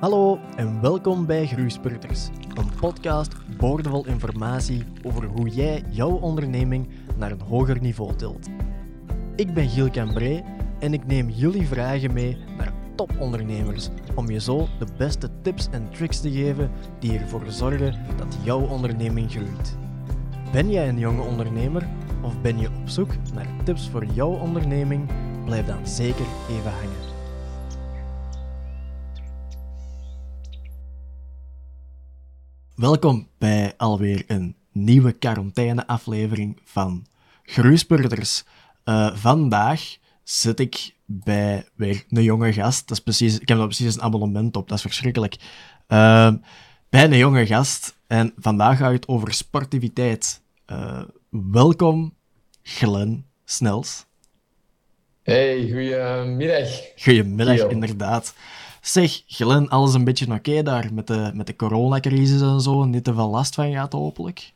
Hallo en welkom bij Groeispurters, een podcast boordevol informatie over hoe jij jouw onderneming naar een hoger niveau tilt. Ik ben Giel Cambré en ik neem jullie vragen mee naar topondernemers om je zo de beste tips en tricks te geven die ervoor zorgen dat jouw onderneming groeit. Ben jij een jonge ondernemer of ben je op zoek naar tips voor jouw onderneming? Blijf dan zeker even hangen. Welkom bij alweer een nieuwe quarantaine-aflevering van Groeispurders. Uh, vandaag zit ik bij weer een jonge gast. Dat is precies, ik heb er precies een abonnement op, dat is verschrikkelijk. Uh, bij een jonge gast. En vandaag gaat het over sportiviteit. Uh, welkom, Glen Snels. Hey, goedemiddag. Goedemiddag, inderdaad. Zeg, Glen, alles een beetje oké daar met de, met de coronacrisis en zo? Niet te veel last van gaat, hopelijk?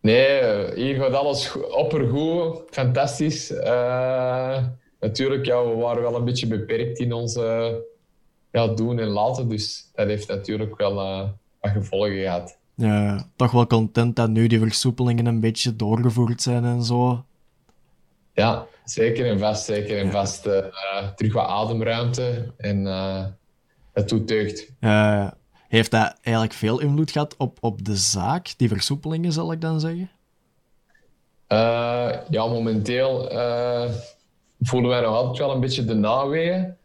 Nee, hier gaat alles oppergoed. Fantastisch. Uh, natuurlijk, ja, we waren wel een beetje beperkt in ons ja, doen en laten. Dus dat heeft natuurlijk wel uh, wat gevolgen gehad. Ja, toch wel content dat nu die versoepelingen een beetje doorgevoerd zijn en zo. Ja, zeker en vast. Zeker en vast. Uh, terug wat ademruimte en uh, het doet deugd. Heeft dat eigenlijk veel invloed gehad op, op de zaak, die versoepelingen, zal ik dan zeggen? ja, momenteel voelen wij nog altijd wel een beetje de naweeën.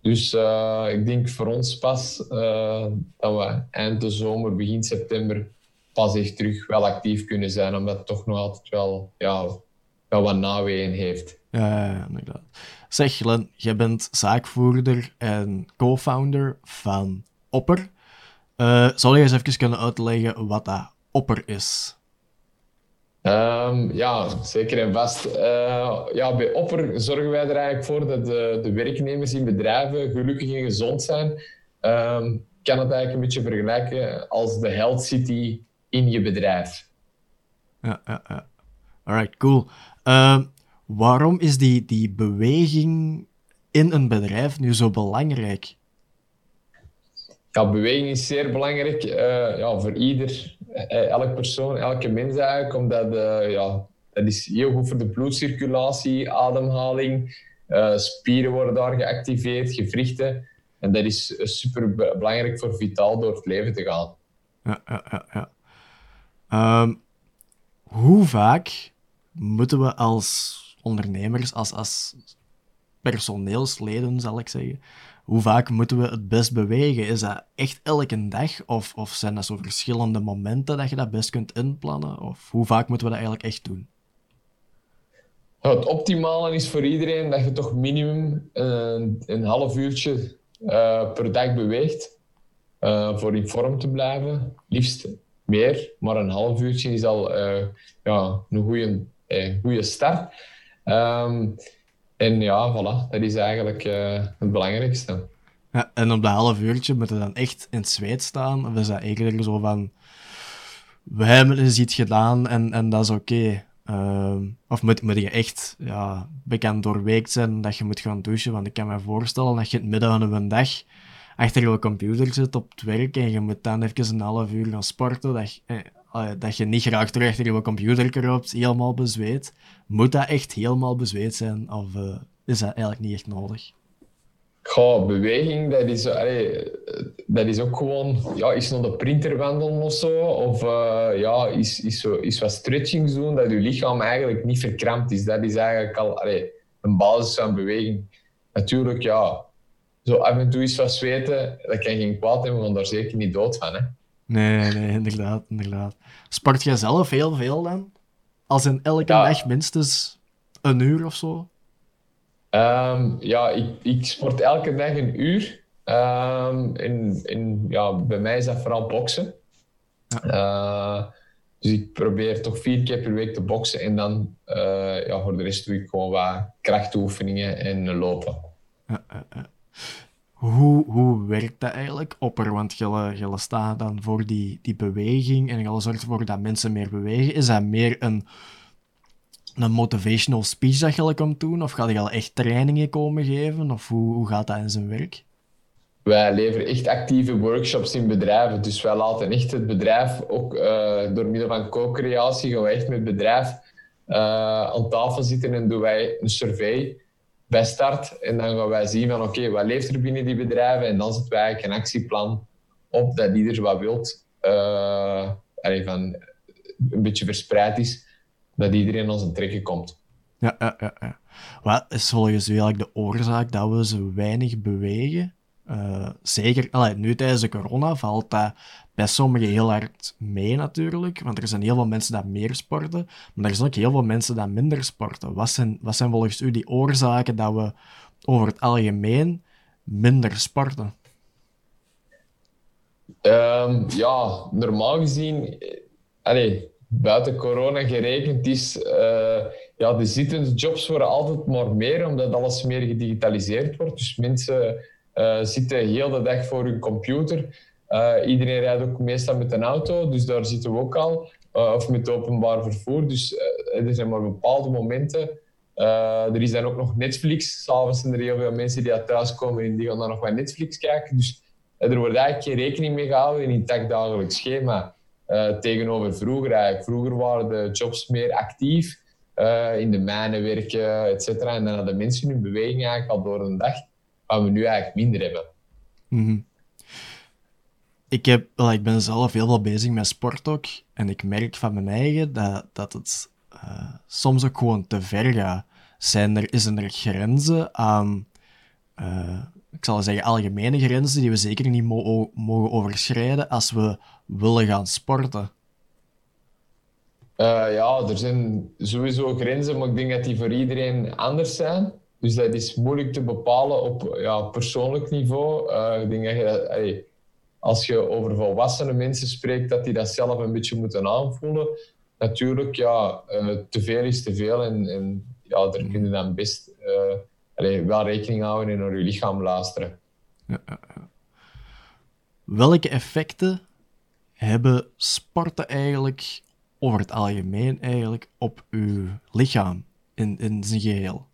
Dus ik denk voor ons pas dat we eind de zomer, begin september pas echt terug wel actief kunnen zijn. Omdat het toch nog altijd wel ja, wat naweeën heeft. Ja, inderdaad. Zeg, Glenn, jij bent zaakvoerder en co-founder van Opper. Uh, zal je eens even kunnen uitleggen wat dat Opper is? Um, ja, zeker en vast. Uh, ja, bij Opper zorgen wij er eigenlijk voor dat de, de werknemers in bedrijven gelukkig en gezond zijn. Um, ik kan het eigenlijk een beetje vergelijken als de health city in je bedrijf. Ja, ja, ja. Alright, cool. Uh, waarom is die, die beweging in een bedrijf nu zo belangrijk? Ja, beweging is zeer belangrijk uh, ja, voor ieder, uh, elke persoon, elke mens eigenlijk, omdat uh, ja, dat is heel goed voor de bloedcirculatie, ademhaling, spieren worden daar geactiveerd, gewrichten. En dat is super belangrijk voor vitaal door het leven te gaan. Ja, ja, ja. ja. Um, hoe vaak moeten we als ondernemers, als, als personeelsleden, zal ik zeggen, hoe vaak moeten we het best bewegen? Is dat echt elke dag? Of, of zijn dat zo verschillende momenten dat je dat best kunt inplannen? Of hoe vaak moeten we dat eigenlijk echt doen? het optimale is voor iedereen dat je toch minimum een, een half uurtje uh, per dag beweegt. Uh, voor in vorm te blijven. Liefst meer, maar een half uurtje is al uh, ja, een goede eh, goede start. Um, en ja, voilà, dat is eigenlijk uh, het belangrijkste. Ja, en op dat half uurtje moet je dan echt in het zweet staan? Of is dat eigenlijk zo van... We hebben eens iets gedaan en, en dat is oké. Uh, of moet, moet je echt ja, bekend doorweekt zijn dat je moet gaan douchen? Want ik kan me voorstellen dat je in het midden van een dag achter je computer zit op het werk en je moet dan even een half uur gaan sporten. Dat, eh, dat je niet graag terug achter je computer loopt, helemaal bezweet. Moet dat echt helemaal bezweet zijn? Of uh, is dat eigenlijk niet echt nodig? Goh, beweging, dat is, dat is ook gewoon... Ja, is nog de printer wandelen of zo. Of uh, ja, is, is, is wat stretching doen, dat je lichaam eigenlijk niet verkrampt is. Dat is eigenlijk al een basis van beweging. Natuurlijk, ja, zo af en toe is wat zweten, dat kan geen kwaad hebben, want daar zeker niet dood van. Hè. Nee, nee, inderdaad, inderdaad. Sport jij zelf heel veel dan? Als in elke dag minstens een uur of zo? Um, ja, ik, ik, sport elke dag een uur. Um, in, in, ja, bij mij is dat vooral boksen. Ja. Uh, dus ik probeer toch vier keer per week te boksen. En dan uh, ja, voor de rest doe ik gewoon wat krachtoefeningen en lopen. Ja, hoe, hoe werkt dat eigenlijk, opper? Want je staat dan voor die, die beweging en je zorgt ervoor dat mensen meer bewegen. Is dat meer een, een motivational speech dat je komt doen? Of ga je al echt trainingen komen geven? Of hoe, hoe gaat dat in zijn werk? wij leveren echt actieve workshops in bedrijven. Dus wij laten echt het bedrijf, ook uh, door middel van co-creatie, gaan wij echt met het bedrijf uh, aan tafel zitten en doen wij een survey bij start. En dan gaan wij zien van oké, wat leeft er binnen die bedrijven? En dan zetten wij eigenlijk een actieplan op dat ieder wat wilt. Uh, van een beetje verspreid is, dat iedereen ons een trekken komt. Ja, ja, ja. ja. Wat is volgens u eigenlijk de oorzaak dat we zo weinig bewegen? Uh, zeker, allee, nu tijdens de corona valt dat bij sommigen heel hard mee natuurlijk, want er zijn heel veel mensen die meer sporten, maar er zijn ook heel veel mensen die minder sporten. Wat zijn, wat zijn volgens u die oorzaken dat we over het algemeen minder sporten? Um, ja, normaal gezien, allee, buiten corona gerekend is, uh, ja, de zittende jobs worden altijd maar meer, omdat alles meer gedigitaliseerd wordt. Dus mensen uh, zitten heel de dag voor hun computer. Uh, iedereen rijdt ook meestal met een auto, dus daar zitten we ook al. of met openbaar vervoer. Dus er zijn maar bepaalde momenten. er is dan ook nog Netflix. S'avonds zijn er heel veel mensen die thuis thuiskomen en die gaan dan nog wat Netflix kijken. Dus er wordt eigenlijk geen rekening mee gehouden in het dagelijks schema. Tegenover vroeger eigenlijk. Vroeger waren de jobs meer actief, in de mijnen werken, et. En dan hadden mensen hun beweging eigenlijk al door een dag, wat we nu eigenlijk minder hebben. Mm ik, heb, well, ik ben zelf heel veel bezig met sport ook. En ik merk van mijn eigen dat, dat het uh, soms ook gewoon te ver gaat. Zijn er, is er grenzen aan ik zal zeggen, algemene grenzen die we zeker niet mo mogen overschrijden als we willen gaan sporten? Uh, ja, er zijn sowieso grenzen, maar ik denk dat die voor iedereen anders zijn. Dus dat is moeilijk te bepalen op ja, persoonlijk niveau. Ik denk dat je, als je over volwassene mensen spreekt, dat die dat zelf een beetje moeten aanvoelen. Natuurlijk, ja, uh, te veel is te veel en, en ja, daar kun je dan best allee, wel rekening houden en naar je lichaam luisteren. Ja. Welke effecten hebben sporten eigenlijk over het algemeen eigenlijk op uw lichaam in, in zijn geheel?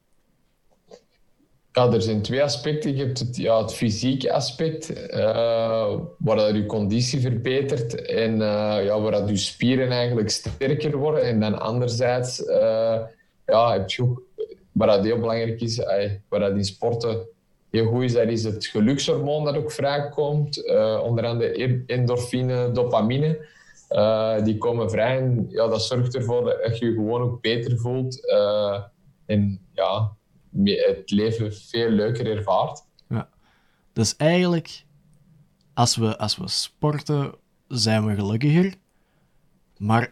Ja, er zijn twee aspecten. Je hebt het, ja, het fysieke aspect, uh, waar dat je conditie verbetert en uh, ja, waar dat je spieren eigenlijk sterker worden. En dan anderzijds uh, ja, heb je ook waar dat heel belangrijk is, waar dat sporten heel goed is, dat is het gelukshormoon dat ook vrijkomt. Onder andere endorfine, dopamine. Die komen vrij en ja, dat zorgt ervoor dat je je gewoon ook beter voelt. En ja, het leven veel leuker ervaart. Ja. Dus eigenlijk, als we, als we sporten, zijn we gelukkiger. Maar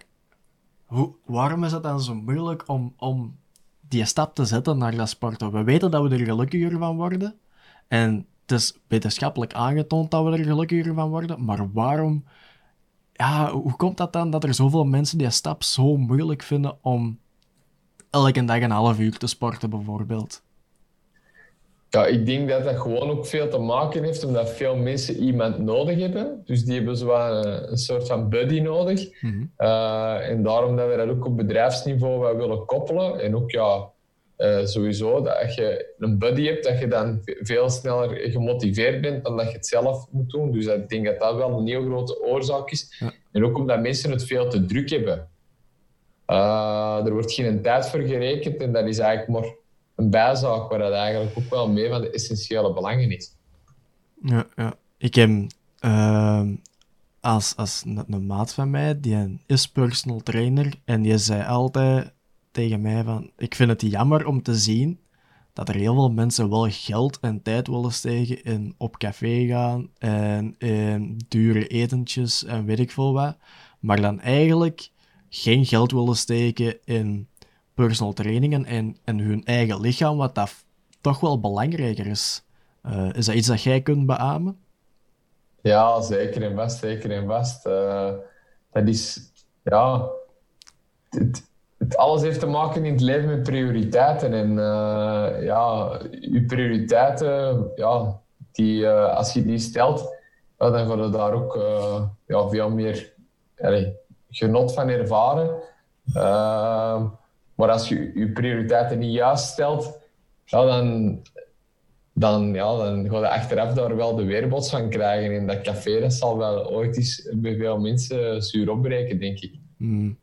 hoe, waarom is het dan zo moeilijk om, om die stap te zetten naar dat sporten. We weten dat we er gelukkiger van worden. En het is wetenschappelijk aangetoond dat we er gelukkiger van worden. Maar waarom... Ja, hoe komt dat dan dat er zoveel mensen die stap zo moeilijk vinden om elke dag een half uur te sporten, bijvoorbeeld? Ja, ik denk dat dat gewoon ook veel te maken heeft omdat veel mensen iemand nodig hebben. Dus die hebben zo een, een soort van buddy nodig. Mhm. Eh, en daarom dat we dat ook op bedrijfsniveau wel willen koppelen. En ook ja, uh, sowieso dat je een buddy hebt, dat je dan veel sneller gemotiveerd bent dan dat je het zelf moet doen. Dus ik denk dat dat wel een heel grote oorzaak is. En ook omdat mensen het veel te druk hebben. Uh, er wordt geen tijd voor gerekend en dat is eigenlijk maar een bijzaak waar dat eigenlijk ook wel mee van de essentiële belangen is. Ja, ja. ik heb uh, als, als een, maat van mij, die is personal trainer, en die zei altijd tegen mij van, ik vind het jammer om te zien dat er heel veel mensen wel geld en tijd willen steken in op café gaan en in dure etentjes en weet ik veel wat, maar dan eigenlijk geen geld willen steken in personal trainingen en, en hun eigen lichaam, wat dat toch wel belangrijker is. Uh, is dat iets dat jij kunt beamen? Ja, zeker en vast, zeker en vast. Uh, dat is, ja, het, alles heeft te maken in het leven met prioriteiten. En uh, ja, je prioriteiten, ja, die, als je die stelt, dan ga je daar ook ja, veel meer genot van ervaren. Maar als je je prioriteiten niet juist stelt, dan, dan, ja, dan ga je achteraf daar wel de weerbots van krijgen. En dat café dat zal wel ooit eens bij veel mensen zuur opbreken, denk ik. Hmm.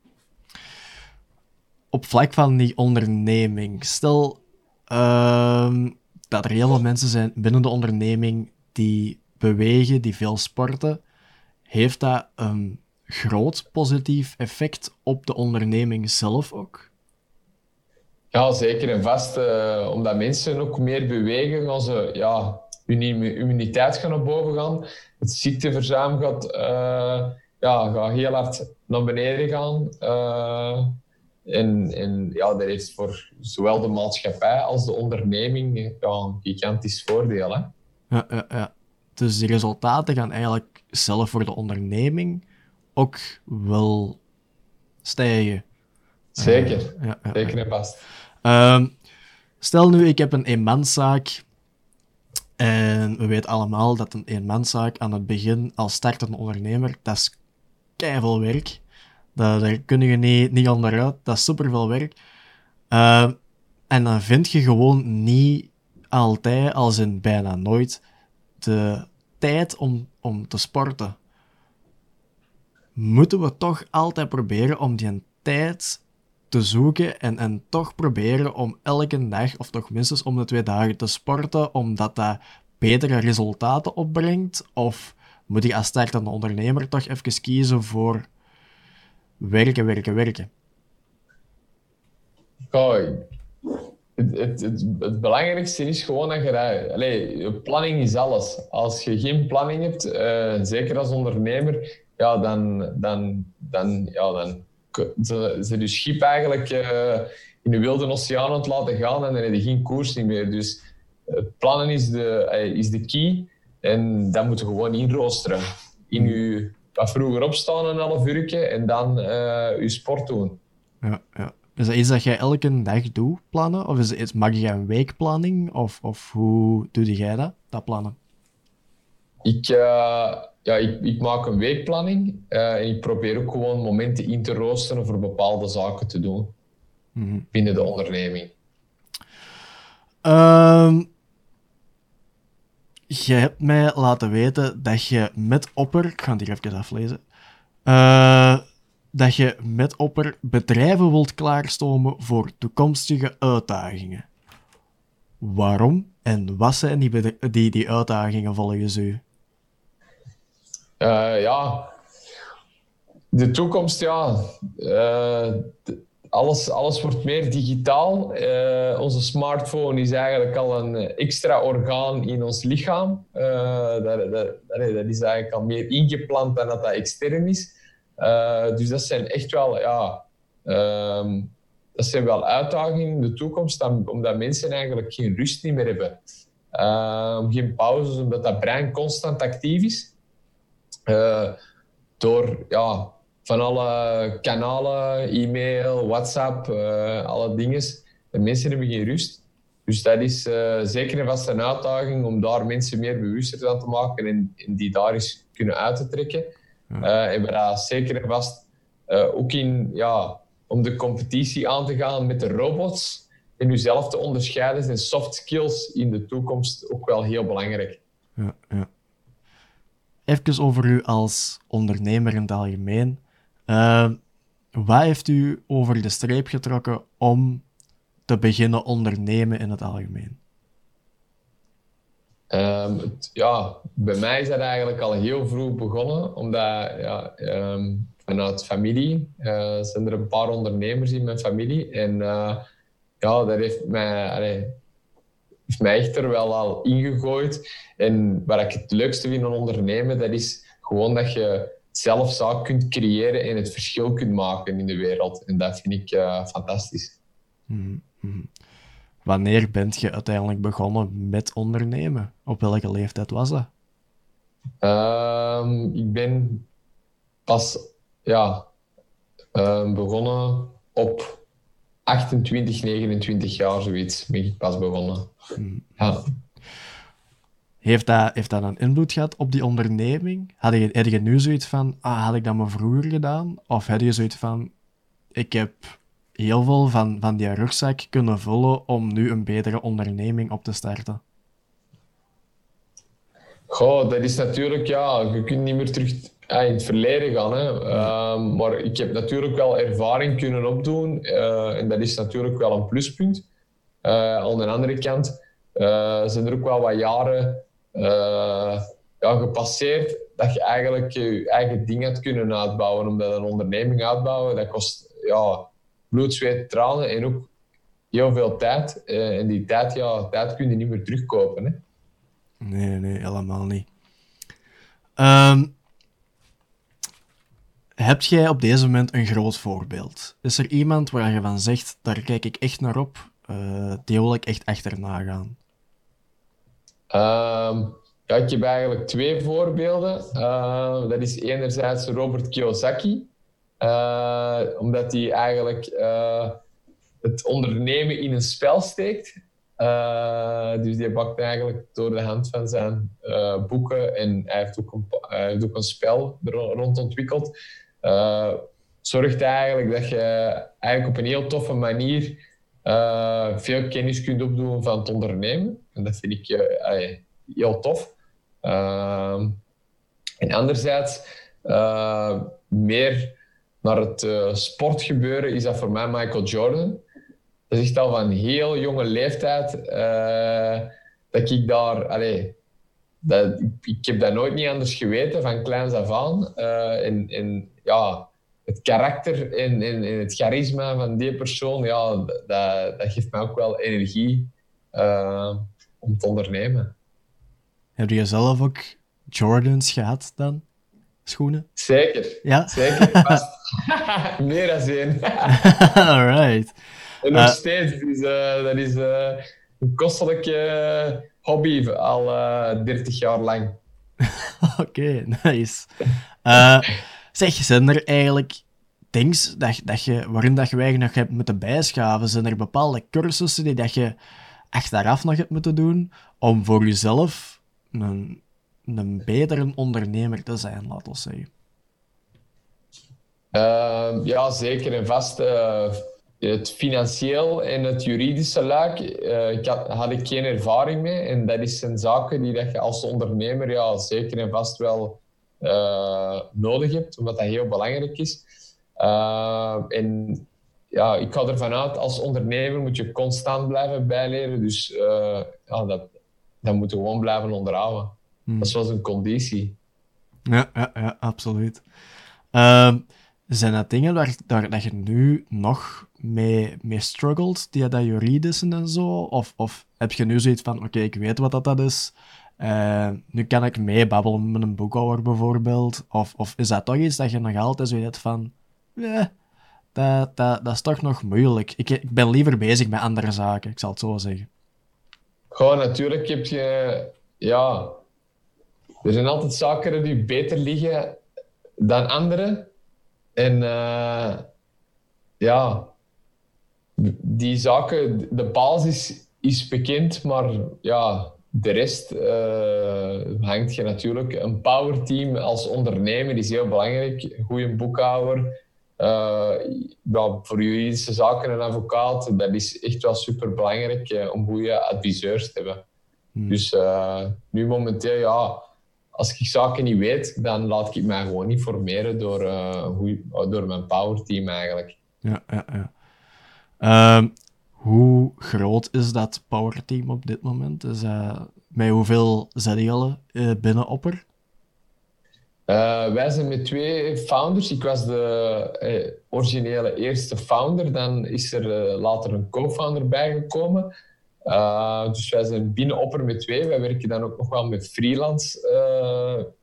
Op vlak van die onderneming, stel ehm, dat er heel veel mensen zijn binnen de onderneming die bewegen, die veel sporten, heeft dat een groot positief effect op de onderneming zelf ook? Ja, zeker en vast. Uh, omdat mensen ook meer bewegen, gaan ze, ja, hun immuniteit gaan naar boven gaan. Het ziekteverzuim gaat, uh, ja, gaat heel hard naar beneden gaan. Uh, en, en ja, dat heeft voor zowel de maatschappij als de onderneming ja, een gigantisch voordeel. Hè? Ja, ja, ja. Dus de resultaten gaan eigenlijk zelf voor de onderneming ook wel stijgen. Zeker, ja, ja, zeker en vast. Ehm, stel nu, ik heb een eenmanszaak. En we weten allemaal dat een eenmanszaak aan het begin, als startende ondernemer, dat is keihard werk. Dat, daar kun je niet, niet onderuit. Dat is superveel werk. Uh, en dan vind je gewoon niet altijd, als in bijna nooit, de tijd om, om te sporten. Moeten we toch altijd proberen om die tijd te zoeken en, en toch proberen om elke dag, of toch minstens om de twee dagen, te sporten, omdat dat betere resultaten opbrengt? Of moet je als startende ondernemer toch even kiezen voor werken, werken, werken? Het, het, het, belangrijkste is gewoon dat je... Allee, planning is alles. Als je geen planning hebt, uh, zeker als ondernemer, ja, dan, dan, dan, ja, dan ze, ze je schip eigenlijk uh, in de wilde oceaan aan het laten gaan en dan heb je geen koers meer. Dus het plannen is de, uh, is de key en dat moet je gewoon inroosteren. In je, wat vroeger opstaan een half uurtje en dan uh, je sport doen. Ja, ja. Is dat dat jij elke dag doet, plannen? Of is het, mag je een weekplanning? Of, of hoe doe jij dat, dat plannen? Ik, uh, ja, ik, ik, maak een weekplanning uh, en ik probeer ook gewoon momenten in te roosteren voor bepaalde zaken te doen mm -hmm. binnen de onderneming. Um, je hebt mij laten weten dat je met Opper, ik ga het hier even aflezen, uh, dat je met Opper bedrijven wilt klaarstomen voor toekomstige uitdagingen. Waarom en wat zijn die, die, die uitdagingen volgens u? Uh, ja, de toekomst, ja. Uh, alles, alles wordt meer digitaal. Uh, onze smartphone is eigenlijk al een extra orgaan in ons lichaam. Dat, dat, dat, is eigenlijk al meer ingeplant dan dat dat extern is. dus dat zijn echt wel, ja, um, dat zijn wel uitdagingen in de toekomst, omdat mensen eigenlijk geen rust meer hebben. geen pauzes, omdat dat brein constant actief is. Uh, door ja, van alle kanalen, e-mail, WhatsApp, uh, alle dingen. De mensen hebben geen rust. Dus dat is uh, zeker en vast een uitdaging om daar mensen meer bewuster aan te maken en, en die daar eens kunnen uit te trekken. Ja. en we dat zeker en vast ook in, ja, om de competitie aan te gaan met de robots en jezelf te onderscheiden, zijn soft skills in de toekomst ook wel heel belangrijk. Ja, ja. Even over u als ondernemer in het algemeen. Uh, wat heeft u over de streep getrokken om te beginnen ondernemen in het algemeen? Het, ja, bij mij is dat eigenlijk al heel vroeg begonnen, omdat ja, um, vanuit familie uh, zijn er een paar ondernemers in mijn familie. En uh, ja, dat heeft mij, allee, heeft mij echt er wel al ingegooid. En wat ik het leukste vind aan ondernemen, dat is gewoon dat je zelf zaak kunt creëren en het verschil kunt maken in de wereld. En dat vind ik uh, fantastisch. Mm -hmm. Wanneer bent je uiteindelijk begonnen met ondernemen? Op welke leeftijd was dat? Um, ik ben pas ja, uh, begonnen op 28, 29 jaar, zoiets, ben ik pas begonnen. Ja. Heeft dat, heeft dat een invloed gehad op die onderneming? Had je, had je nu zoiets van, ah, had ik dat maar vroeger gedaan? Of had je zoiets van, ik heb heel veel van, van die rugzak kunnen vullen om nu een betere onderneming op te starten? Goh, dat is natuurlijk, ja, je kunt niet meer terug in het verleden gaan. Hè. Ehm, maar ik heb natuurlijk wel ervaring kunnen opdoen. Uh, en dat is natuurlijk wel een pluspunt. Uh, aan de andere kant uh, zijn er ook wel wat jaren ja, gepasseerd dat je eigenlijk je eigen ding had kunnen uitbouwen. Omdat een onderneming uitbouwen, dat kost ja, bloed, zweet, tranen en ook heel veel tijd. en die tijd, ja, tijd kun je niet meer terugkopen. Hè. Nee, nee, helemaal niet. Um, heb jij op deze moment een groot voorbeeld? Is er iemand waar je van zegt, daar kijk ik echt naar op, uh, die wil ik echt achterna gaan? Um, ja, ik heb eigenlijk twee voorbeelden. Uh, dat is enerzijds Robert Kiyosaki, uh, omdat hij eigenlijk het ondernemen in een spel steekt. dus die bakt eigenlijk door de hand van zijn boeken en hij heeft ook een, een spel rond ontwikkeld uh, zorgt eigenlijk dat je eigenlijk op een heel toffe manier uh, veel kennis kunt opdoen van het ondernemen. En dat vind ik uh, heel tof. Ehm, en anderzijds, meer naar het sportgebeuren is dat voor mij Michael Jordan. Dat is echt al van heel jonge leeftijd dat ik daar... Allee, dat, ik, heb dat nooit niet anders geweten, van kleins af aan. en, en ja, het karakter en, en, en, het charisma van die persoon, ja, dat, dat geeft mij ook wel energie uh, om te ondernemen. Heb je zelf ook Jordans gehad dan? Schoenen? Zeker. Ja? Zeker. Meer dan één. Alright. En nog uh, steeds. Dus, dat is een kostelijke hobby al 30 jaar lang. Oké, okay, nice. Zeg, zijn er eigenlijk things dat, dat je, waarin dat je eigenlijk nog hebt moeten bijschaven? Zijn er bepaalde cursussen die dat je achteraf nog hebt moeten doen om voor jezelf een, een betere ondernemer te zijn, laten we zeggen? Uh, ja, zeker en vast. Uh, het financieel en het juridische luik uh, ik had, ik geen ervaring mee. En dat is een zaken die dat je als ondernemer ja, zeker en vast wel uh, nodig hebt, omdat dat heel belangrijk is. Uh, en ja, ik ga ervan uit, als ondernemer moet je constant blijven bijleren. Dus ja, dat, dat moet je gewoon blijven onderhouden. Hmm. Dat is wel een conditie. Ja, ja, ja absoluut. Ehm, zijn dat dingen waar, daar, dat je nu nog mee, mee struggelt, die dat juridische en zo? Of, of heb je nu zoiets van, oké, ik weet wat dat, dat is, uh, nu kan ik meebabbelen met een boekhouder bijvoorbeeld. Of, of is dat toch iets dat je nog altijd zo hebt van... Eh, dat, dat, dat is toch nog moeilijk. Ik, ik ben liever bezig met andere zaken, ik zal het zo zeggen. Gewoon, natuurlijk heb je... Ja... Er zijn altijd zaken die beter liggen dan andere. En uh, ja... Die zaken, de basis is bekend, maar ja de rest uh, hangt je natuurlijk. Een powerteam als ondernemer is heel belangrijk. Goede boekhouder. Uh, voor juridische zaken een advocaat, dat is echt wel super belangrijk uh, om goede adviseurs te hebben. Hmm. Dus nu momenteel, ja, als ik zaken niet weet, dan laat ik mij gewoon niet formeren door, door mijn powerteam eigenlijk. Ja, ja, ja. Ehm, hoe groot is dat powerteam op dit moment? Met hoeveel zijn jullie uh, binnen Opper? Uh, wij zijn met twee founders. Ik was de originele eerste founder. Dan is er later een co-founder bijgekomen. dus wij zijn binnen Opper met twee. Wij werken dan ook nog wel met freelance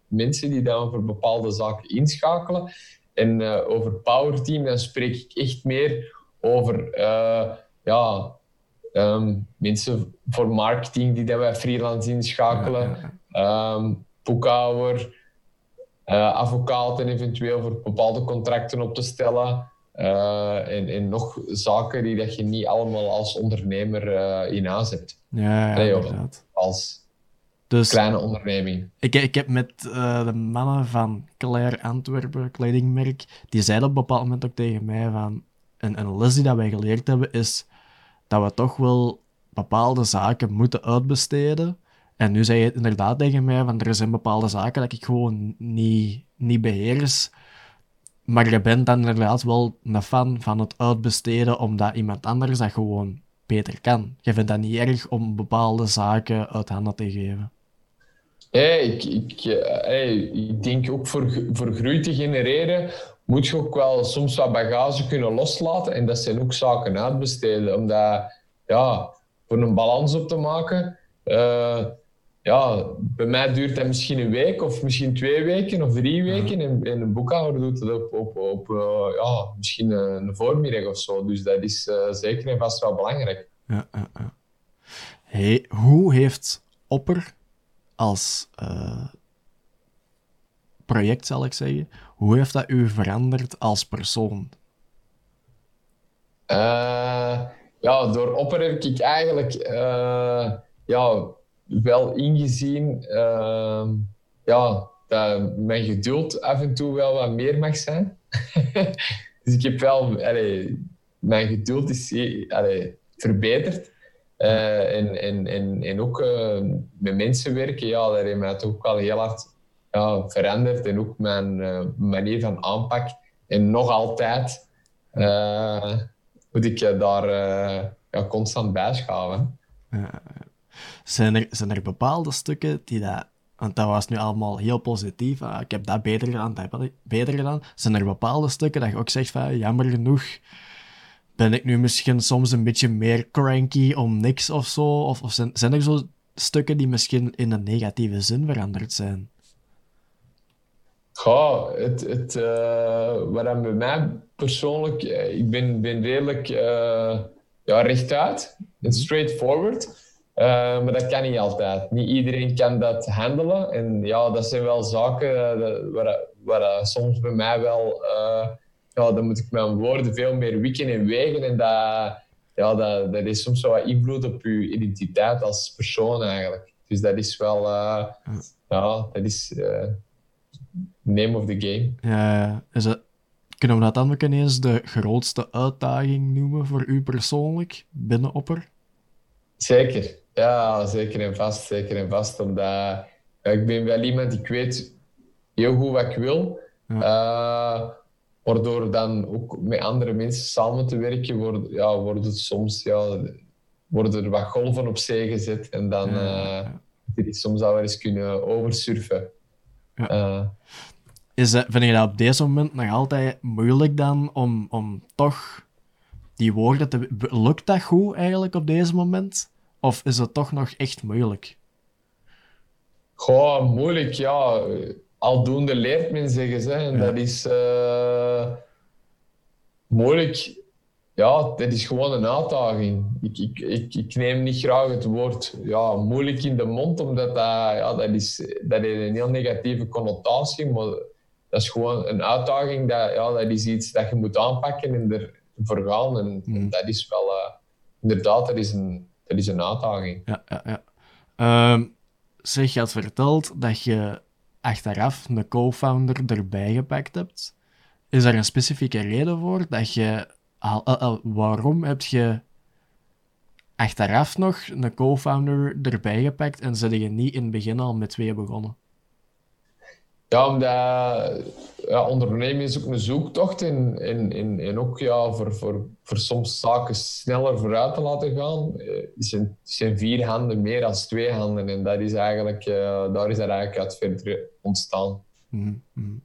mensen die dan voor bepaalde zaken inschakelen. En over powerteam, dan spreek ik echt meer over ja, um, mensen voor marketing die dat wij freelance inschakelen, ja, um, boekhouder, uh, advocaten eventueel voor bepaalde contracten op te stellen. Uh, en, en, nog zaken die dat je niet allemaal als ondernemer in huis hebt. Ja, ja inderdaad. Als dus, kleine onderneming. Ik, ik heb met de mannen van Claire Antwerpen, kledingmerk, die zeiden op een bepaald moment ook tegen mij van... Een, een les die dat wij geleerd hebben is dat we toch wel bepaalde zaken moeten uitbesteden En nu zei je inderdaad tegen mij, van er zijn bepaalde zaken dat ik gewoon niet, niet beheers. Maar je bent dan inderdaad wel een fan van het uitbesteden, omdat iemand anders dat gewoon beter kan. Je vindt dat niet erg om bepaalde zaken uit handen te geven. Ja, ik, ik, hey, ik denk ook voor, voor groei te genereren moet je ook wel soms wat bagage kunnen loslaten. En dat zijn ook zaken uitbesteden. Omdat, ja, voor een balans op te maken, uh, ja, bij mij duurt dat misschien een week of misschien twee weken of drie weken. En, en een boekhouder doet het op, op, op uh, ja, misschien een voormiddag of zo. Dus dat is uh, zeker en vast wel belangrijk. Ja, ja, ja. Hey, hoe heeft Opper als project, zal ik zeggen, hoe heeft dat u veranderd als persoon? ja, door Opper heb ik eigenlijk ja, wel ingezien uh, ja, dat mijn geduld af en toe wel wat meer mag zijn. dus ik heb wel... Mijn geduld is verbeterd. Uh, en, en, en, en ook met mensen werken, ja, dat heeft mij toch wel heel hard ja, veranderd. En ook mijn uh, manier van aanpak. En nog altijd moet ik daar ja, constant bijschaven. Zijn er, zijn er bepaalde stukken die dat... Want dat was nu allemaal heel positief. Ik heb dat beter gedaan, dat heb ik beter gedaan. Zijn er bepaalde stukken dat je ook zegt van... Jammer genoeg ben ik nu misschien soms een beetje meer cranky om niks of zo? Of, of zijn, zijn er zo stukken die misschien in een negatieve zin veranderd zijn? Ja, het, het, uh, wat bij mij persoonlijk... Eh, ik ben, ben redelijk uh, ja, rechtuit en straightforward. Uh, maar dat kan niet altijd. Niet iedereen kan dat handelen. En ja, dat zijn wel zaken uh, waar, waar soms bij mij wel... Ja, dan moet ik mijn woorden veel meer wikken en wegen. En dat, ja, dat, dat is soms wel wat invloed op je identiteit als persoon eigenlijk. Dus dat is wel... ja, dat is... name of the game. Ja, is het... Kunnen we dat dan ook ineens de grootste uitdaging noemen voor u persoonlijk binnen Opper? Zeker. Ja, zeker en vast. Zeker en vast. Omdat ja, ik ben wel iemand, ik weet heel goed wat ik wil. Uh, waardoor dan ook met andere mensen samen te werken, wordt, ja, wordt het soms ja, worden er wat golven op zee gezet. En dan ja, uh, soms al wel eens kunnen oversurfen. Ja. Uh, Is, vind je dat op deze moment nog altijd moeilijk dan om, om toch die woorden te... Lukt dat goed eigenlijk op deze moment? Of is het toch nog echt moeilijk? Goh, moeilijk, ja. Aldoende leert men, zeggen ze. En dat is uh, moeilijk. Ja, dat is gewoon een uitdaging. Ik, ik, ik, ik, neem niet graag het woord ja, moeilijk in de mond, omdat dat, ja, dat, is, dat heeft een heel negatieve connotatie. Maar dat is gewoon een uitdaging. Dat, ja, dat is iets dat je moet aanpakken en ervoor gaan. En, mm. dat is wel... Uh, inderdaad, dat is een dat is een uitdaging. Ja, ja, ja. Um, zeg, je had verteld dat je achteraf een co-founder erbij gepakt hebt. Is er een specifieke reden voor dat je... waarom heb je achteraf nog een co-founder erbij gepakt en zit je niet in het begin al met twee begonnen? Ja, omdat ja, ondernemen is ook een zoektocht en, en, en, en ook ja, voor, voor, voor soms zaken sneller vooruit te laten gaan, eh, zijn, zijn vier handen meer dan twee handen. En dat is eigenlijk, uh, daar is dat eigenlijk uit verder ontstaan. Mm -hmm.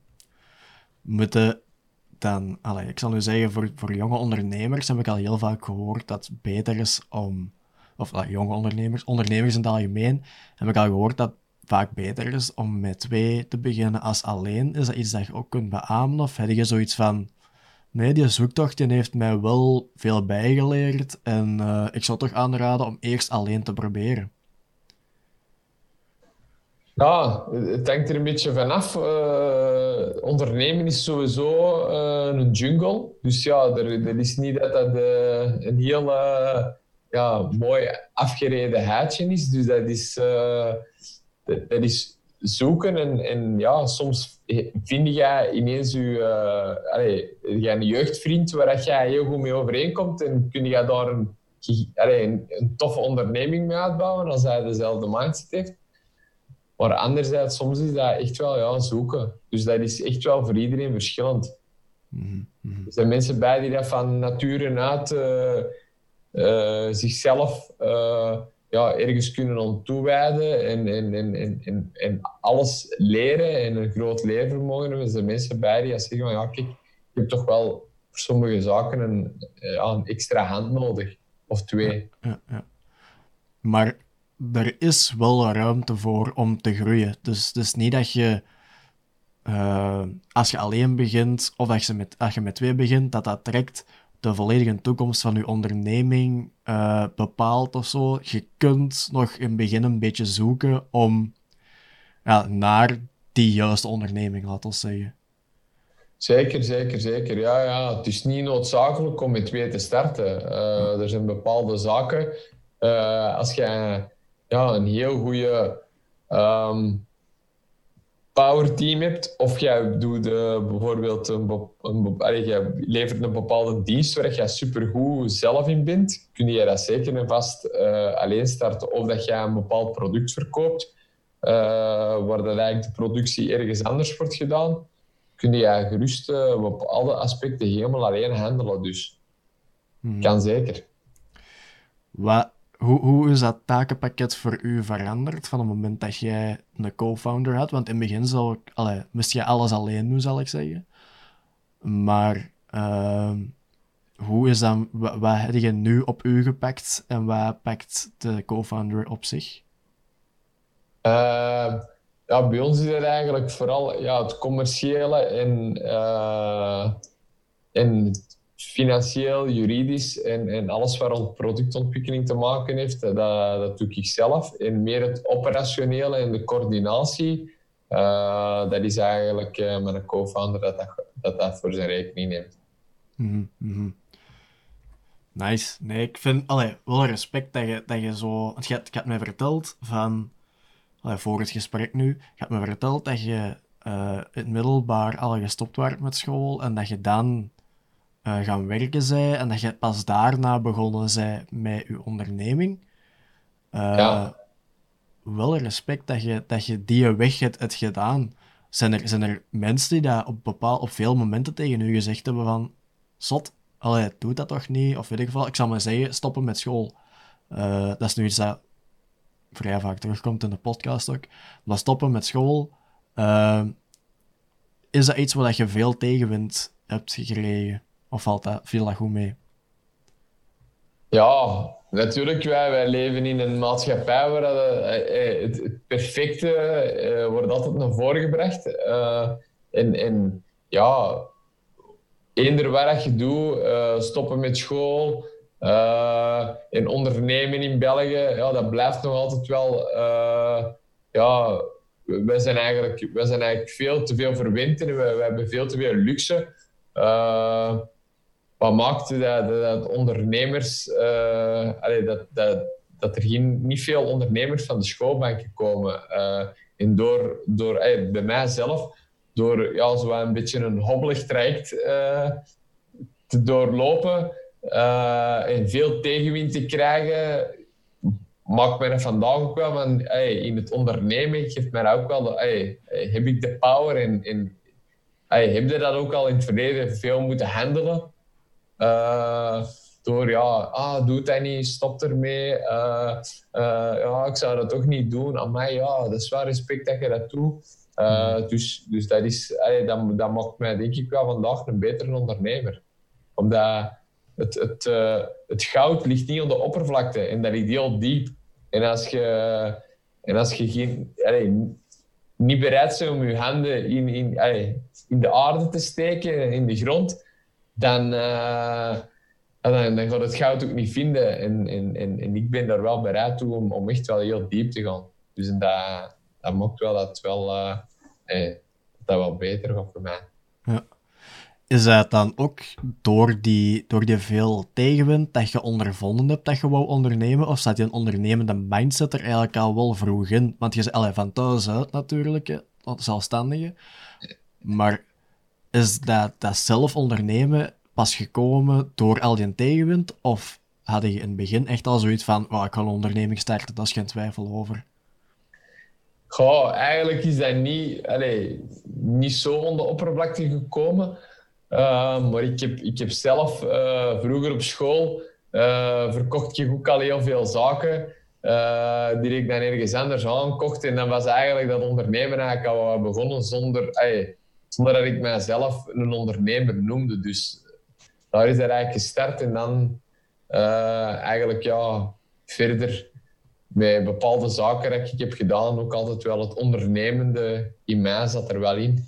Moeten dan, ik zal nu zeggen, voor, voor jonge ondernemers heb ik al heel vaak gehoord dat het beter is om, of jonge ondernemers, ondernemers in het algemeen, heb ik al gehoord dat vaak beter is om met twee te beginnen als alleen? Is dat iets dat je ook kunt beamen? Of heb je zoiets van, nee, die zoektocht die heeft mij wel veel bijgeleerd en uh, ik zou toch aanraden om eerst alleen te proberen? Ja, het hangt er een beetje vanaf. Uh, ondernemen is sowieso uh, een jungle. Dus ja, er, er, is niet dat dat een heel ja, mooi afgereden huidje is. Dus dat is dat, is zoeken en, en ja, soms vind je ineens je, allee, een jeugdvriend waar jij heel goed mee overeenkomt en kun je daar een, allee, een, een, toffe onderneming mee uitbouwen als hij dezelfde mindset heeft. Maar anderzijds, soms is dat echt wel ja, zoeken. Dus dat is echt wel voor iedereen verschillend. Mhm, mhm. Er zijn mensen bij die dat van nature uit eh, zichzelf eh, ja, ergens kunnen toewijden en, en, en, en, en, en alles leren en een groot leervermogen hebben. Er zijn mensen bij die zeggen van ja, kijk, je hebt toch wel voor sommige zaken een, ja, een extra hand nodig. Of twee. Ja, ja. Maar er is wel ruimte voor om te groeien. Dus het is niet dat je, eh, als je alleen begint, of als je, met, als je met twee begint, dat dat direct de volledige toekomst van je onderneming eh, bepaalt of zo. Je kunt nog in het begin een beetje zoeken om naar die juiste onderneming, laten we zeggen. Zeker, zeker, zeker. Ja, ja. Het is niet noodzakelijk om met twee te starten. Eh, er zijn bepaalde zaken. als je ja, een heel goede ehm power team hebt, of jij doet eh, bijvoorbeeld een, een, allee, jij levert een bepaalde dienst waar je supergoed zelf in bent, kun je dat zeker en vast eh, alleen starten. Of dat je een bepaald product verkoopt, eh, waar dat eigenlijk de productie ergens anders wordt gedaan kun je gerust op alle aspecten helemaal alleen handelen. Dus Mhm. kan zeker. Wat, hoe, hoe is dat takenpakket voor u veranderd van het moment dat jij een co-founder had? Want in het begin zou ik, moest je alles alleen doen, zal ik zeggen. Maar ehm, hoe is dat, wat, heb je nu op u gepakt en wat pakt de co-founder op zich? Eh, ja, bij ons is het eigenlijk vooral ja, het commerciële en, eh, en financieel, juridisch en, en alles wat rond productontwikkeling te maken heeft, dat, dat doe ik zelf. En meer het operationele en de coördinatie, eh, dat is eigenlijk eh, mijn co-founder dat dat, dat voor zijn rekening neemt. Mhm. Nice. Nee, ik vind allee, wel respect dat je, dat je zo. Want je, hebt- je mij verteld van. Allee, voor het gesprek nu. Je hebt me verteld dat je eh, in het middelbaar al gestopt werd met school. En dat je dan eh, gaan werken zij. En dat je pas daarna begonnen zij met je onderneming. Eh, Ja. Wel respect dat je, dat je die weg hebt, hebt gedaan. Zijn er, zijn er mensen die dat op, bepaal, op veel momenten tegen u gezegd hebben van... Zot, allee, doe dat toch niet? Of weet ik veel. Ik zal maar zeggen, stoppen met school. Eh, dat is nu iets dat vrij vaak terugkomt in de podcast ook. Maar stoppen met school, is dat iets waar dat je veel tegenwind hebt gekregen? Of valt dat, viel dat goed mee? Ja, natuurlijk. Wij, leven in een maatschappij waar dat, eh, eh, het, perfecte eh, wordt altijd naar voren gebracht. Eh, en, en ja, eender wat dat je doet, stoppen met school eh, en ondernemen in België, ja, dat blijft nog altijd wel. eh, ja, wij zijn, eigenlijk, wij zijn eigenlijk veel te veel verwend en we, hebben veel te veel luxe. Eh, wat maakt dat, dat, ondernemers, eh, dat, dat, dat er geen, niet veel ondernemers van de schoolbanken komen. Eh, en door, door eh, bij mijzelf, door ja, zo een beetje een hobbelig traject te doorlopen en veel tegenwind te krijgen, maakt mij vandaag ook wel van, hey, in het ondernemen geeft mij ook wel, hey, heb ik de power en, en hey, heb je dat ook al in het verleden veel moeten handelen? Eh, door ja, ah, doe dat niet, stop ermee. Eh, eh, ja, ik zou dat toch niet doen. Aan mij, ja, dat is wel respect dat je dat doet. Eh, dus, dus dat, is, allee, dat, dat maakt mij denk ik wel vandaag een betere ondernemer. Omdat het, het, het goud ligt niet op de oppervlakte en dat ligt heel diep. En als je, en als je geen, allee, niet bereid bent om je handen in, in, allee, in de aarde te steken, in de grond, dan, eh, dan, dan gaat het goud ook niet vinden. En, en, en, ik ben daar wel bereid toe om, om echt wel heel diep te gaan. Dus dat, dat maakt wel dat wel, eh, eh, dat wel beter gaat voor mij. Is dat dan ook door die, door die veel tegenwind dat je ondervonden hebt dat je wou ondernemen? Of staat je een ondernemende mindset er eigenlijk al wel vroeg in? Want je is van thuis uit natuurlijk, zelfstandige. Maar is dat, dat zelf ondernemen pas gekomen door al die tegenwind? Of had je in het begin echt al zoiets van, ik ga een onderneming starten, daar is geen twijfel over? Goh, eigenlijk is dat niet, allee, niet zo onder de oppervlakte gekomen. Uh, maar ik heb, ik heb zelf uh, vroeger op school uh, verkocht ik ook al heel veel zaken die ik dan ergens anders aankocht. En dan was eigenlijk dat ondernemen eigenlijk al begonnen zonder, zonder dat ik mijzelf een ondernemer noemde. Dus daar is dat eigenlijk gestart. En dan eigenlijk ja, verder met bepaalde zaken dat ik heb gedaan, ook altijd wel het ondernemende in mij zat er wel in.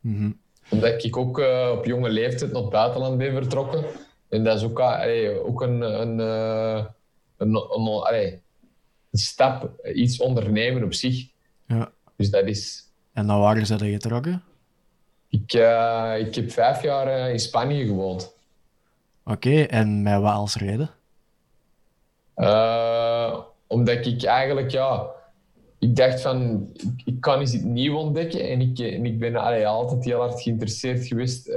Mhm. Omdat ik ook uh, op jonge leeftijd naar het buitenland ben vertrokken. En dat is ook, allee, ook een, een, uh, een, een, allee, een, stap, iets ondernemen op zich. Ja. Dus dat is... En naar waar is dat getrokken? Ik, uh, ik heb vijf jaar in Spanje gewoond. Oké, okay, en met wat als reden? omdat ik eigenlijk, ja, ik dacht van, ik, ik kan eens iets nieuw ontdekken. En ik, en ik ben allee, altijd heel hard geïnteresseerd geweest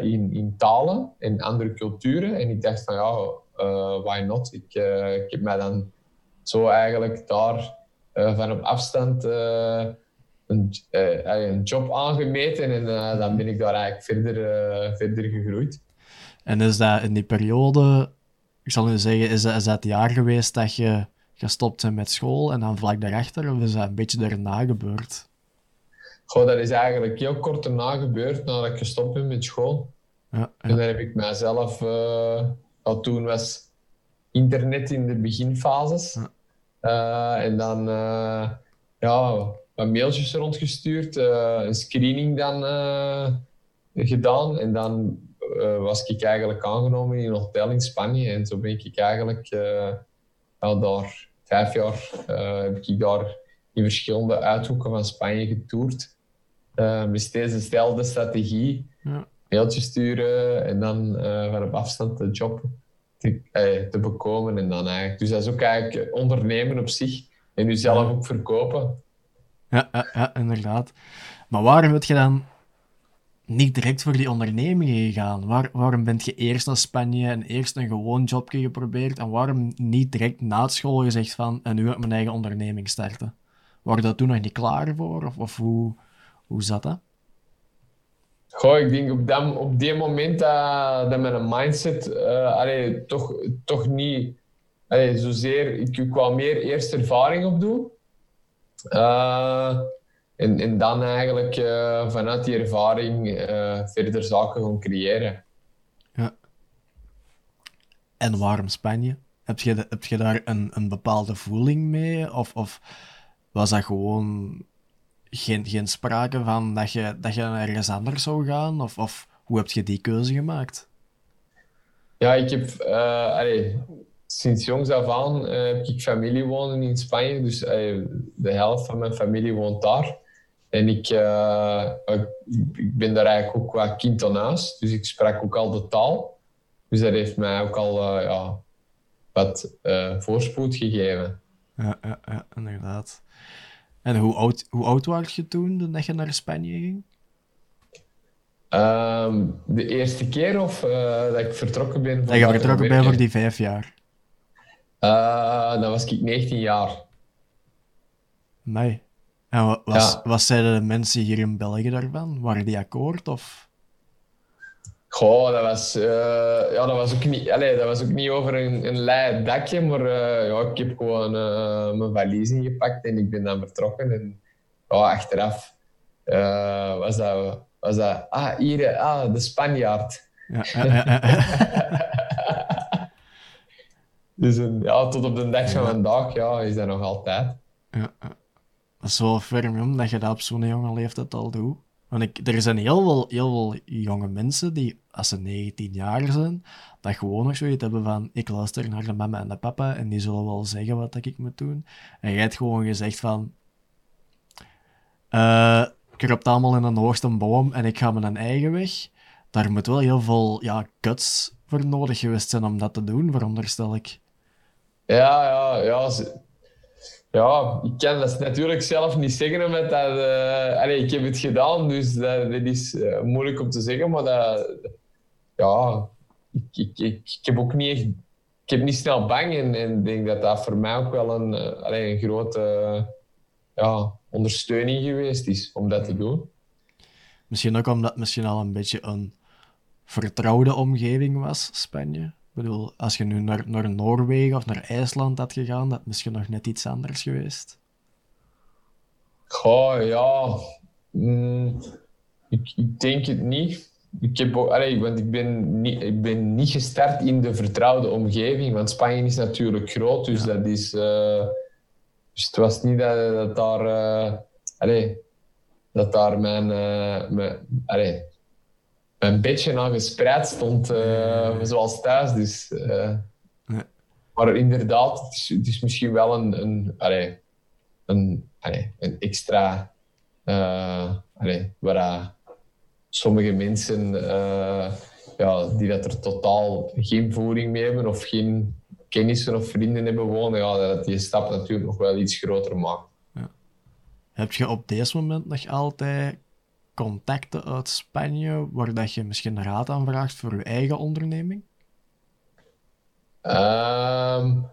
in, in talen en andere culturen. En ik dacht van, ja, why not? Ik, ik heb mij dan zo eigenlijk daar van op afstand een, een job aangemeten. En dan ben ik daar eigenlijk verder, verder gegroeid. En is dat in die periode, ik zal nu zeggen, is dat, is dat het jaar geweest dat je gestopt zijn met school en dan vlak daarachter, of is dat een beetje daarna gebeurd? Goh, dat is eigenlijk heel kort daarna gebeurd, nadat ik gestopt ben met school. Ja, ja. En dan heb ik mijzelf, uh, al toen was internet in de beginfases. Ja. Uh, en dan uh, ja, wat mailtjes rondgestuurd, een screening dan gedaan. En dan was ik eigenlijk aangenomen in een hotel in Spanje. En zo ben ik eigenlijk wel daar vijf jaar heb ik daar in verschillende uithoeken van Spanje getoerd. Met steeds dezelfde strategie. Ja. Mailtjes sturen en dan van op afstand de job te, te, bekomen. En dan eigenlijk. Dus dat is ook eigenlijk ondernemen op zich. En jezelf ook verkopen. Ja, ja, inderdaad. Maar waarom wil je dan niet direct voor die onderneming gegaan? Waar, waarom bent je eerst naar Spanje en eerst een gewoon jobje geprobeerd? En waarom niet direct na school gezegd van, en nu wil ik mijn eigen onderneming starten? Waren dat toen nog niet klaar voor? Of, of hoe, hoe zat dat? Goh, ik denk op, dat, op die moment dat, dat mijn mindset uh, toch, toch niet allee, zozeer... Ik, ik wou meer eerst ervaring opdoen. Uh, en, en dan eigenlijk uh, vanuit die ervaring uh, verder zaken gaan creëren. Ja. En waarom Spanje? Heb je, heb je daar een, een bepaalde voeling mee? Of, of was dat gewoon geen, geen sprake van dat je, dat je ergens anders zou gaan? Of, of hoe heb je die keuze gemaakt? Ja, ik heb... Uh, allee, sinds jongs af aan heb ik familie wonen in Spanje. Dus de helft van mijn familie woont daar. En ik, uh, ik ben daar eigenlijk ook qua kind aan huis, dus ik sprak ook al de taal. Dus dat heeft mij ook al ja, wat voorspoed gegeven. Ja, ja, ja, inderdaad. En hoe oud, hoe oud was je toen dat je naar Spanje ging? Um, de eerste keer of dat ik vertrokken ben? Dat je vertrokken bent voor die vijf jaar? Dan was ik 19 jaar. Nee. En wat, was, wat zeiden de mensen hier in België daarvan? Waren die akkoord? Of? Goh, dat was, uh, ja, dat was ook niet, allez, dat was ook niet over een, een lei dakje, maar uh, ja, ik heb gewoon uh, mijn valies ingepakt en ik ben dan vertrokken. En ja, achteraf was, dat, was dat, ah, hier, ah, de Spanjaard. Ja, dus ja, tot op de dag van vandaag ja, is dat nog altijd. Ja, dat is wel ferm dat je dat op zo'n jonge leeftijd al doet. Want ik, er zijn heel veel, heel veel jonge mensen die, als ze 19 jaar zijn, dat gewoon nog zoiets hebben van ik luister naar de mama en de papa en die zullen wel zeggen wat ik moet doen. En jij hebt gewoon gezegd van uh, ik heb het allemaal in een hoogste boom en ik ga mijn eigen weg. Daar moet wel heel veel ja, guts voor nodig geweest zijn om dat te doen, veronderstel ik. Ja, ja, ja. Ja, ik kan dat natuurlijk zelf niet zeggen, omdat dat... Uh, ik heb het gedaan, dus dat, is uh, moeilijk om te zeggen, maar dat... Ja, ik, ik, ik, ik, heb ook niet. Ik heb niet snel bang en ik denk dat dat voor mij ook wel een, uh, een grote ja, ondersteuning geweest is om dat te doen. Misschien ook omdat het misschien al een beetje een vertrouwde omgeving was, Spanje. Bedoel, als je nu naar, naar Noorwegen of naar IJsland had gegaan, dat misschien nog net iets anders geweest. Goh, ja. Mm, ik, ik denk het niet. Ik, heb, allee, want ik, ben niet, ik ben niet gestart in de vertrouwde omgeving, want Spanje is natuurlijk groot, dus dat is... Uh, dus het was niet dat, dat daar... Uh, allee, dat daar mijn, uh, mijn, allee, mijn bedje aan gespreid stond, uh, zoals thuis. Dus, uh, nee. Maar inderdaad, het is, het is, misschien wel een, een, allee, een, allee, een extra... Allee, waar sommige mensen ja, die dat er totaal geen voering mee hebben of geen kennissen of vrienden hebben wonen, ja, dat die stap natuurlijk nog wel iets groter maakt. Heb je op deze moment nog altijd contacten uit Spanje waar dat je misschien raad aan vraagt voor je eigen onderneming? Um,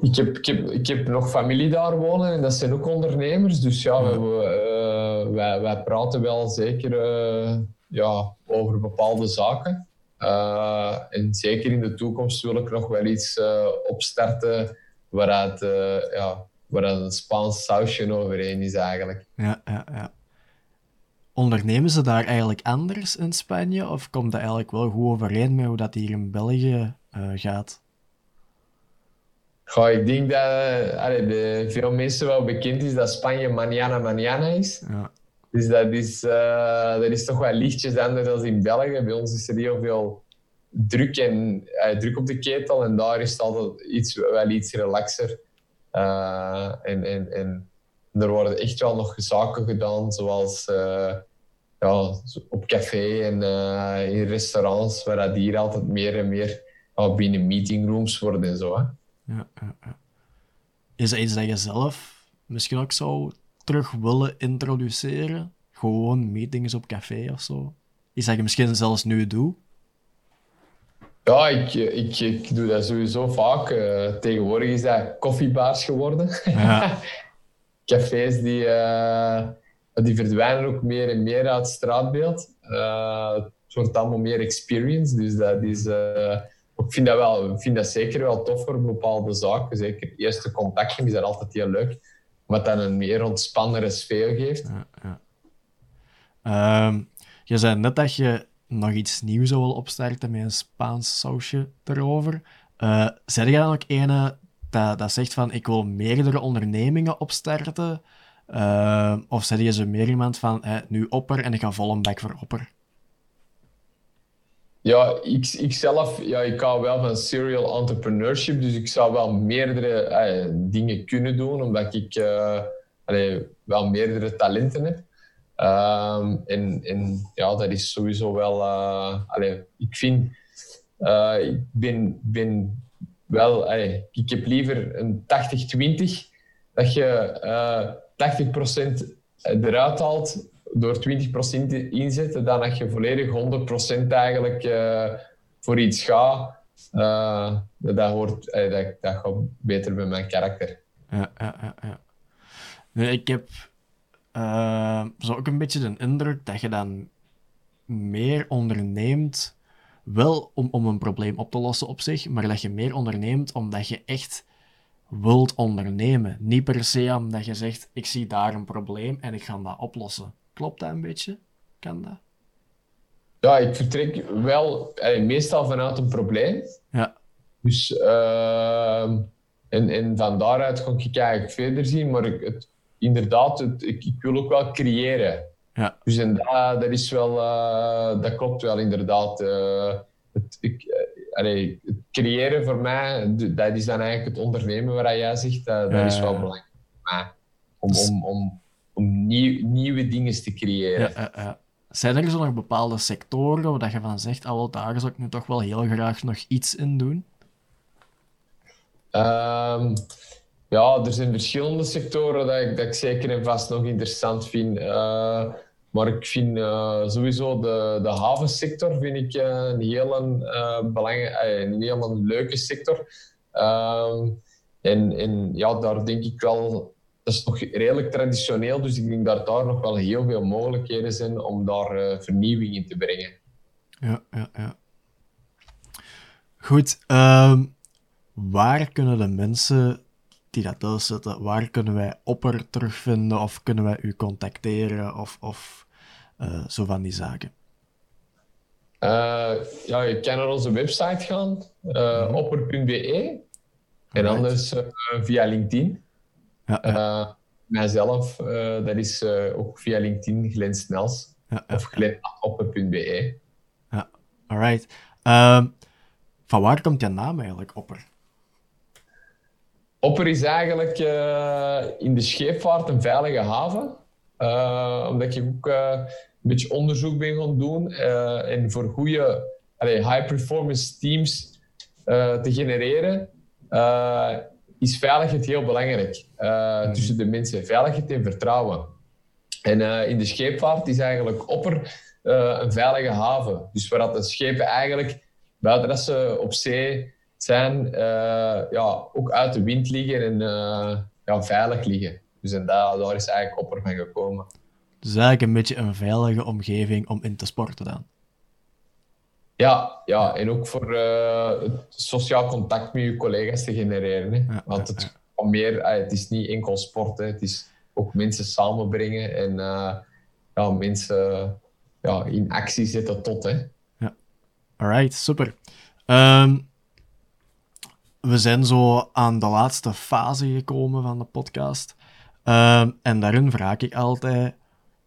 ik, heb, ik, heb, ik heb nog familie daar wonen en dat zijn ook ondernemers. Dus ja, ja. We, uh, wij, wij praten wel zeker uh, ja, over bepaalde zaken. Uh, en zeker in de toekomst wil ik nog wel iets opstarten waaruit ja, waar een Spaans sausje overheen is eigenlijk. Ja, ja, ja. Ondernemen ze daar eigenlijk anders in Spanje? Of komt dat eigenlijk wel goed overeen met hoe dat hier in België uh, gaat? Goh, ik denk dat allee, de, veel mensen wel bekend is dat Spanje mañana mañana is. Ja. Dus dat is, uh, dat is toch wel lichtjes anders dan in België. Bij ons is er heel veel druk, en, uh, druk op de ketel en daar is het altijd iets, wel iets relaxer. En, en, en er worden echt wel nog zaken gedaan, zoals uh, ja, op café en uh, in restaurants, waar dat hier altijd meer en meer uh, binnen meetingrooms worden en zo. Hè. Ja, ja, ja. Is dat iets dat je zelf misschien ook zou terug willen introduceren? Gewoon meetings op café of zo? Is dat je misschien zelfs nu doet? Ja, ik, ik, ik doe dat sowieso vaak. Uh, tegenwoordig is dat koffiebaars geworden. Ja. Cafés die, uh, die verdwijnen ook meer en meer uit het straatbeeld. Uh, het wordt allemaal meer experience. Dus dat is, ik vind dat, wel, vind dat zeker wel tof voor bepaalde zaken. Zeker eerste contacten is dat altijd heel leuk. Wat dan een meer ontspannere sfeer geeft. Ja, ja. Um, je zei net dat je nog iets nieuws wil opstarten met een Spaans sausje erover. Uh, zeg jij dan ook ene dat, dat zegt van ik wil meerdere ondernemingen opstarten? Uh, of zeg je zo meer iemand van nu opper en ik ga vol een voor opper? Ja, ik, ik zelf, ja, ik hou wel van serial entrepreneurship, dus ik zou wel meerdere eh, dingen kunnen doen, omdat ik allee, wel meerdere talenten heb. Um, en, en ja, dat is sowieso wel. Uh, ik vind. Ik ben, ben wel. Ik heb liever een 80-20. Dat je uh, 80% eruit haalt door 20% inzetten, dan dat je volledig 100% eigenlijk uh, voor iets gaat. Uh, dat, hoort, dat, dat gaat beter bij mijn karakter. Ja, ja, ja. ja. Ik heb zo ook een beetje de indruk dat je dan meer onderneemt, wel om, om een probleem op te lossen op zich, maar dat je meer onderneemt omdat je echt wilt ondernemen. Niet per se omdat je zegt, ik zie daar een probleem en ik ga dat oplossen. Klopt dat een beetje? Kan dat? Ja, ik vertrek wel meestal vanuit een probleem. Ja. Dus, uh, en, en van daaruit ga ik eigenlijk verder zien, maar het, inderdaad, het, ik, ik, wil ook wel creëren. Ja. Dus en dat, dat is wel, uh, dat klopt wel inderdaad. Uh, het, ik, het creëren voor mij, dat is dan eigenlijk het ondernemen waar jij zegt, dat, dat is wel belangrijk voor mij. Om, dus- om, om, om nieuw, nieuwe dingen te creëren. Ja, Zijn er zo nog bepaalde sectoren waar je van zegt, al daar zou ik nu toch wel heel graag nog iets in doen? Um, ja, er zijn verschillende sectoren dat ik, dat ik zeker en vast nog interessant vind. Uh, maar ik vind uh, sowieso de, de havensector vind ik, uh, een hele uh, belangrijke, een hele leuke sector. Ehm, en, en ja, daar denk ik wel dat is nog redelijk traditioneel, dus ik denk dat daar nog wel heel veel mogelijkheden zijn om daar vernieuwing in te brengen. Ja, ja, ja. Goed, ehm, waar kunnen de mensen die dat thuis zitten, waar kunnen wij Opper terugvinden of kunnen wij u contacteren of, of uh, zo van die zaken? Uh, ja, je kan naar onze website gaan, uh, opper.be. En anders via LinkedIn. Ja, mijzelf, dat is ook via LinkedIn Glen Snels. Ja, of glen.opper.be. Ja, alright. Um, van waar komt je naam eigenlijk, Opper? Opper is eigenlijk uh, in de scheepvaart een veilige haven. Uh, omdat ik ook uh, een beetje onderzoek ben gaan doen. en voor goede high-performance teams te genereren, is veiligheid heel belangrijk. Mhm. Tussen de mensen. Veiligheid en vertrouwen. En in de scheepvaart is eigenlijk Opper een veilige haven. Dus waar dat de schepen eigenlijk, buiten dat ze op zee zijn, uh, ja, ook uit de wind liggen en uh, ja, veilig liggen. Dus en daar, daar is eigenlijk opper van gekomen. Dus eigenlijk een beetje een veilige omgeving om in te sporten dan. Ja, ja, en ook voor uh, het sociaal contact met je collega's te genereren. Hè. Want het, meer, het is niet enkel sport, hè. het is ook mensen samenbrengen en ja, mensen ja, in actie zetten tot. Hè. Ja, alright, super. Um, we zijn zo aan de laatste fase gekomen van de podcast. Ehm, en daarin vraag ik altijd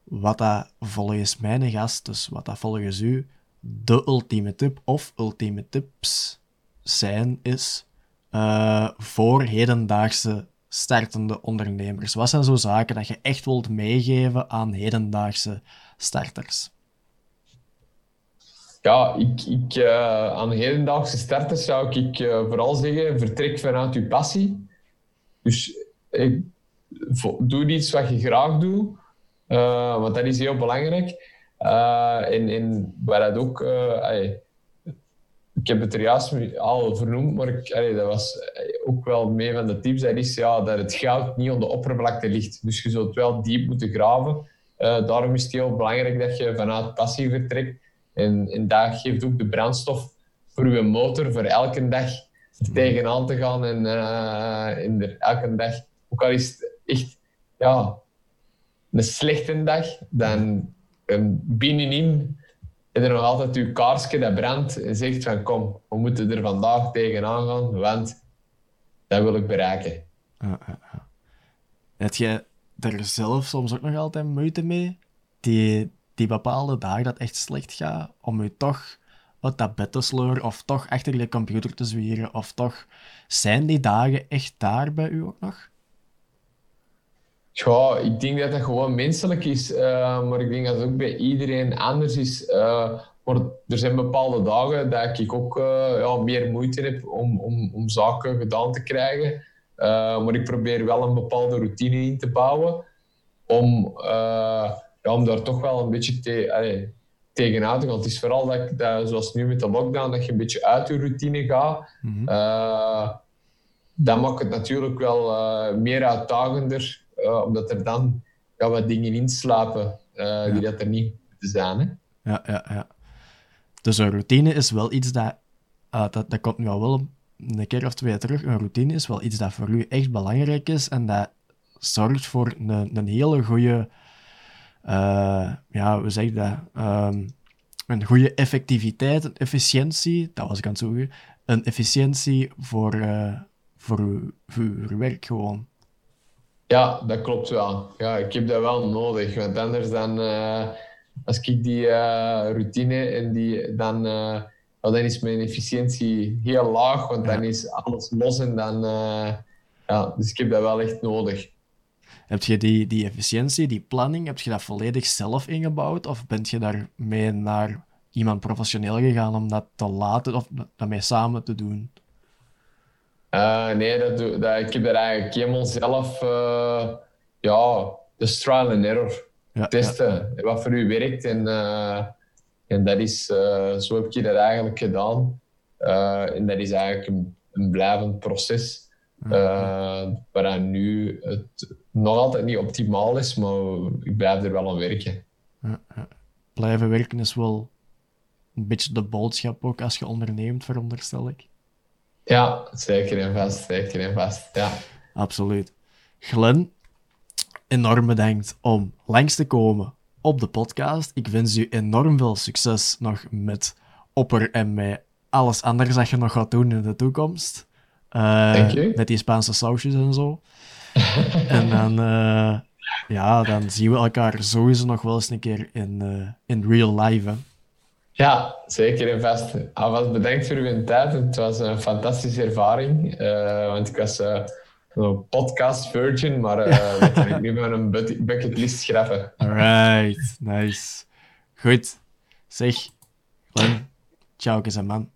wat dat volgens mijn gast, dus wat dat volgens u de ultieme tip of ultieme tips zijn, is uh, voor hedendaagse startende ondernemers. Wat zijn zo zaken dat je echt wilt meegeven aan hedendaagse starters? Ja, ik, ik, uh, aan hedendaagse starters zou ik uh, vooral zeggen, vertrek vanuit je passie. Dus ik, doe iets wat je graag doet, want dat is heel belangrijk. en, waar dat ook... Ik heb het er juist al vernoemd, maar ik, dat was ook wel mee van de tips. Dat is ja, dat het goud niet op de oppervlakte ligt. Dus je zult wel diep moeten graven. daarom is het heel belangrijk dat je vanuit passie vertrekt. En, en dat geeft ook de brandstof voor je motor, voor elke dag er tegenaan te gaan. En, uh, elke dag, ook al is het echt ja, een slechte dag, dan binnenin heb je nog altijd je kaarsje dat brandt en zegt van kom, we moeten er vandaag tegenaan gaan, want dat wil ik bereiken. Heb je er zelf soms ook nog altijd moeite mee? Die, die bepaalde dagen dat echt slecht gaat, om je toch uit dat bed te sleuren, of toch achter je computer te zwieren, of toch... Zijn die dagen echt daar bij u ook nog? Ja, ik denk dat dat gewoon menselijk is, uh, maar ik denk dat het ook bij iedereen anders is. Uh, er zijn bepaalde dagen dat ik ook uh, ja, meer moeite heb om, om, om zaken gedaan te krijgen. maar ik probeer wel een bepaalde routine in te bouwen om ja, om daar toch wel een beetje te, allee, tegenaan te gaan. Het is vooral dat, dat, zoals nu met de lockdown, dat je een beetje uit je routine gaat. Mm dat maakt het natuurlijk wel uh, meer uitdagender, uh, omdat er dan ja, wat dingen inslapen ja. die dat er niet zijn. Hè? Ja, ja, ja. Dus een routine is wel iets dat, dat, dat komt nu al wel een keer of twee terug, een routine is wel iets dat voor u echt belangrijk is en dat zorgt voor een, een hele goede uh, ja, we zeggen dat? Um, een goede effectiviteit, een efficiëntie, dat was ik aan het zoeken, een efficiëntie voor, uh, voor, uw, voor uw werk gewoon. Ja, dat klopt wel. Ja, ik heb dat wel nodig, want anders dan, uh, als ik die routine en die, dan, dan is mijn efficiëntie heel laag, want dan is alles los en dan, ja, dus ik heb dat wel echt nodig. Heb je die, die efficiëntie, die planning, heb je dat volledig zelf ingebouwd? Of ben je daarmee naar iemand professioneel gegaan om dat te laten of daarmee samen te doen? Uh, nee, dat, dat, ik heb dat eigenlijk helemaal zelf, uh, ja, de trial and error. Ja, testen wat voor u werkt. En, uh, en dat is, zo heb ik dat eigenlijk gedaan. en dat is eigenlijk een, een blijvend proces. Uh, waar nu het nog altijd niet optimaal is, maar ik blijf er wel aan werken. Ja, ja. Blijven werken is wel een beetje de boodschap ook als je onderneemt, veronderstel ik. Ja, zeker en vast, zeker en vast, ja. Absoluut. Glen, enorm bedankt om langs te komen op de podcast. Ik wens u enorm veel succes nog met Opper en met alles anders dat je nog gaat doen in de toekomst. Uh, met die Spaanse sausjes en zo. en dan, uh, ja, dan zien we elkaar sowieso nog wel eens een keer in, uh, in real life. Hè. Ja, zeker en vast. Alvast bedankt voor uw tijd. Het was een fantastische ervaring. want ik was een podcast virgin, maar dat kan ik nu met een bucketlist schrappen. Alright, nice. Goed. Zeg, Glenn, ciao, man.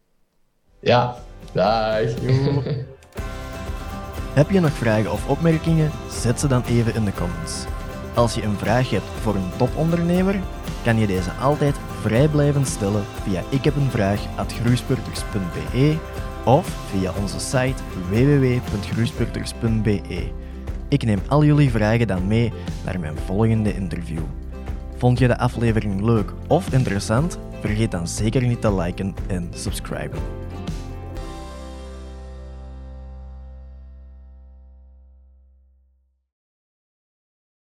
Ja, dag. Heb je nog vragen of opmerkingen? Zet ze dan even in de comments. Als je een vraag hebt voor een topondernemer, kan je deze altijd vrij blijven stellen via ikhebenvraag.groeispurters.be of via onze site www.groeispurters.be. Ik neem al jullie vragen dan mee naar mijn volgende interview. Vond je de aflevering leuk of interessant? Vergeet dan zeker niet te liken en subscriben.